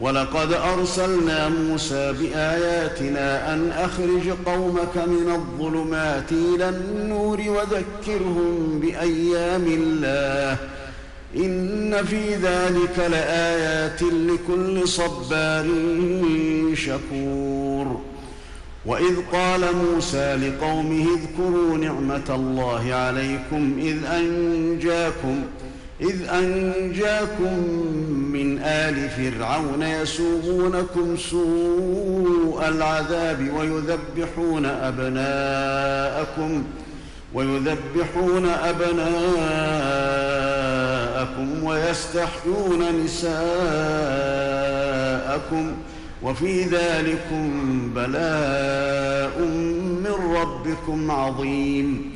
ولقد أرسلنا موسى بآياتنا أن أخرج قومك من الظلمات إلى النور وذكرهم بأيام الله. إن في ذلك لآيات لكل صبار شكور. وإذ قال موسى لقومه اذكروا نعمة الله عليكم إذ أنجاكم إذ أنجاكم من آل فرعون يسومونكم سوء العذاب ويذبحون أبناءكم ويذبحون أبناءكم ويستحيون نساءكم وفي ذلكم بلاء من ربكم عظيم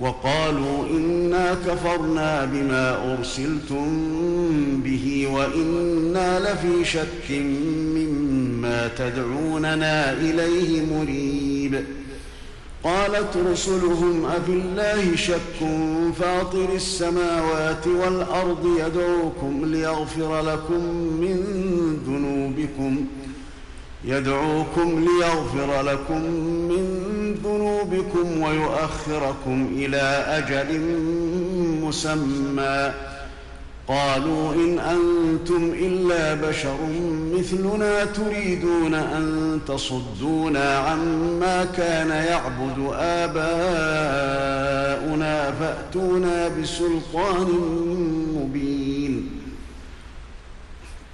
وقالوا إنا كفرنا بما أرسلتم به وإنا لفي شك مما تدعوننا إليه مريب. قالت رسلهم افي الله شك فاطر السماوات والأرض يدعوكم ليغفر لكم من ذنوبكم يدعوكم ليغفر لكم من ذنوبكم ويؤخركم إلى أجل مسمى. قالوا إن أنتم إلا بشر مثلنا تريدون أن تصدونا عما كان يعبد آباؤنا فأتونا بسلطان مبين.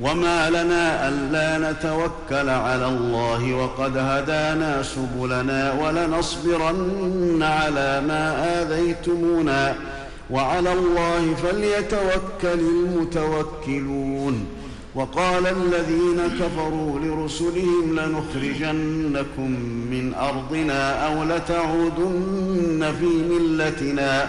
وما لنا الا نتوكل على الله وقد هدانا سبلنا ولنصبرن على ما اذيتمونا وعلى الله فليتوكل المتوكلون وقال الذين كفروا لرسلهم لنخرجنكم من ارضنا أو لتعودن في ملتنا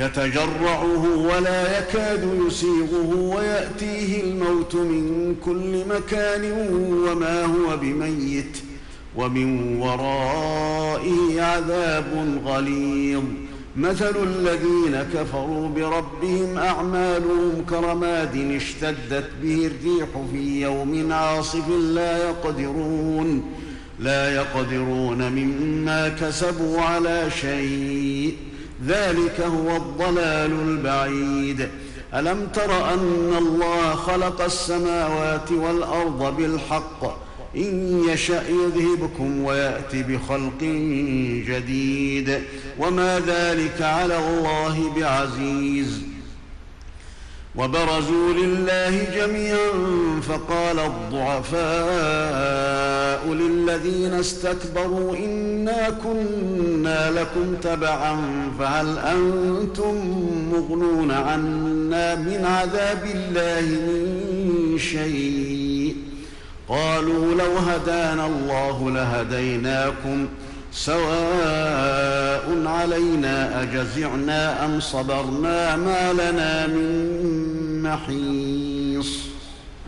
يتجرعه ولا يكاد يسيغه ويأتيه الموت من كل مكان وما هو بميت ومن ورائه عذاب غليظ. مثل الذين كفروا بربهم أعمالهم كرماد اشتدت به الريح في يوم عاصف لا يقدرون لا يقدرون مما كسبوا على شيء. ذلك هو الضلال البعيد. ألم تر أن الله خلق السماوات والأرض بالحق؟ إن يشأ يذهبكم ويات بخلق جديد. وما ذلك على الله بعزيز. وبرزوا لله جميعا فقال الضعفاء للذين استكبروا إنا كنا لكم تبعا فهل أنتم مغنون عنا من عذاب الله من شيء قالوا لو هدانا الله لهديناكم سواء علينا أجزعنا أم صبرنا ما لنا من محيص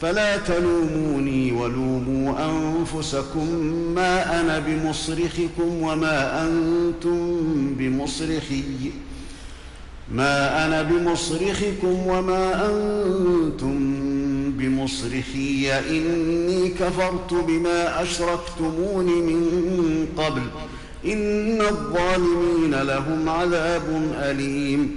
فلا تلوموني ولوموا أنفسكم ما أنا بمصرخكم وما أنتم بمصرخي ما أنا بمصرخكم وما أنتم بمصرخي إني كفرت بما أشركتمون من قبل إن الظالمين لهم عذاب أليم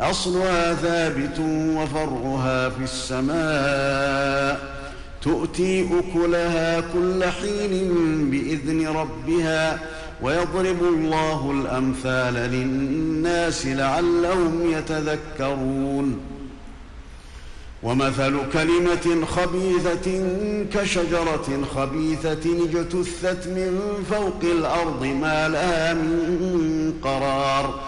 أصلها ثابت وفرعها في السماء. تؤتي أكلها كل حين بإذن ربها ويضرب الله الأمثال للناس لعلهم يتذكرون. ومثل كلمة خبيثة كشجرة خبيثة اجتثت من فوق الأرض ما لها من قرار.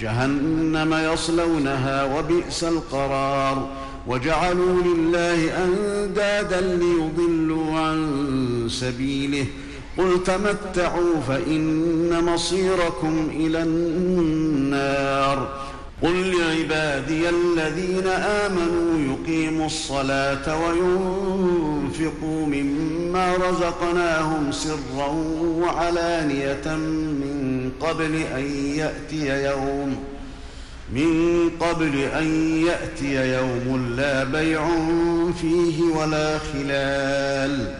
جهنم يصلونها وبئس القرار وجعلوا لله أندادا ليضلوا عن سبيله قل تمتعوا فإن مصيركم إلى النار قل لعبادي الذين آمنوا يقيموا الصلاة وينفقوا مما رزقناهم سرا وعلانية من قبل أن يأتي يوم من قبل أن يأتي يوم لا بيع فيه ولا خلال.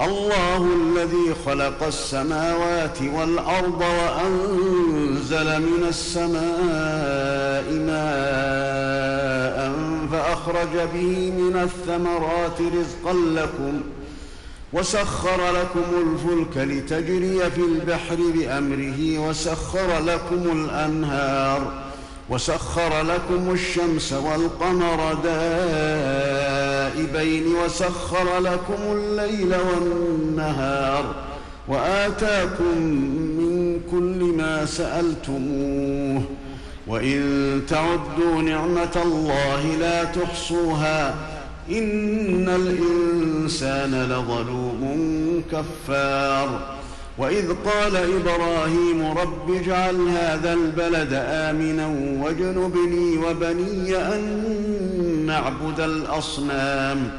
الله الذي خلق السماوات والأرض وأنزل من السماء ماء فأخرج به من الثمرات رزقا لكم وسخر لكم الفلك لتجري في البحر بأمره وسخر لكم الأنهار وسخر لكم الشمس والقمر دائبين وسخر لكم الليل والنهار وآتاكم من كل ما سألتموه وإن تعدوا نعمة الله لا تحصوها إن الإنسان لظلوم كفار. وإذ قال إبراهيم رب اجعل هذا البلد آمنا واجنبني وبني أن نعبد الأصنام.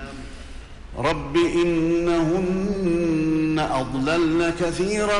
رب إنهن أضللن كثيرا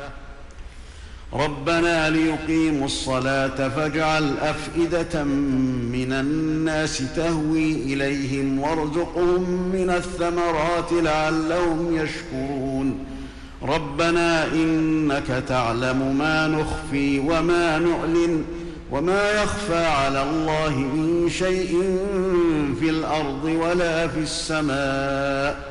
ربنا ليقيموا الصلاة فاجعل أفئدة من الناس تهوي إليهم وارزقهم من الثمرات لعلهم يشكرون. ربنا إنك تعلم ما نخفي وما نعلن وما يخفى على الله من شيء في الأرض ولا في السماء.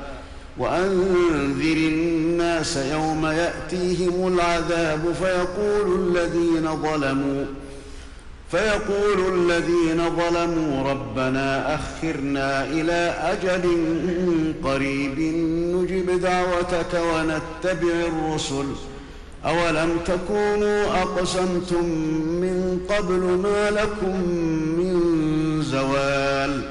وأنذر الناس يوم يأتيهم العذاب فيقول الذين ظلموا فيقول الذين ظلموا ربنا أخرنا إلى أجل قريب نجب دعوتك ونتبع الرسل. أولم تكونوا أقسمتم من قبل ما لكم من زوال؟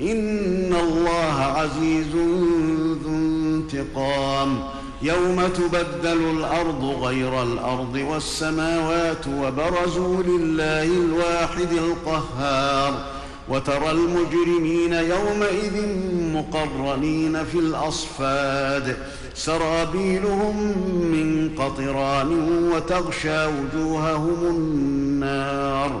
إن الله عزيز ذو انتقام. يوم تبدل الأرض غير الأرض والسماوات وبرزوا لله الواحد القهار. وترى المجرمين يومئذ مقرنين في الأصفاد. سرابيلهم من قطران وتغشى وجوههم النار.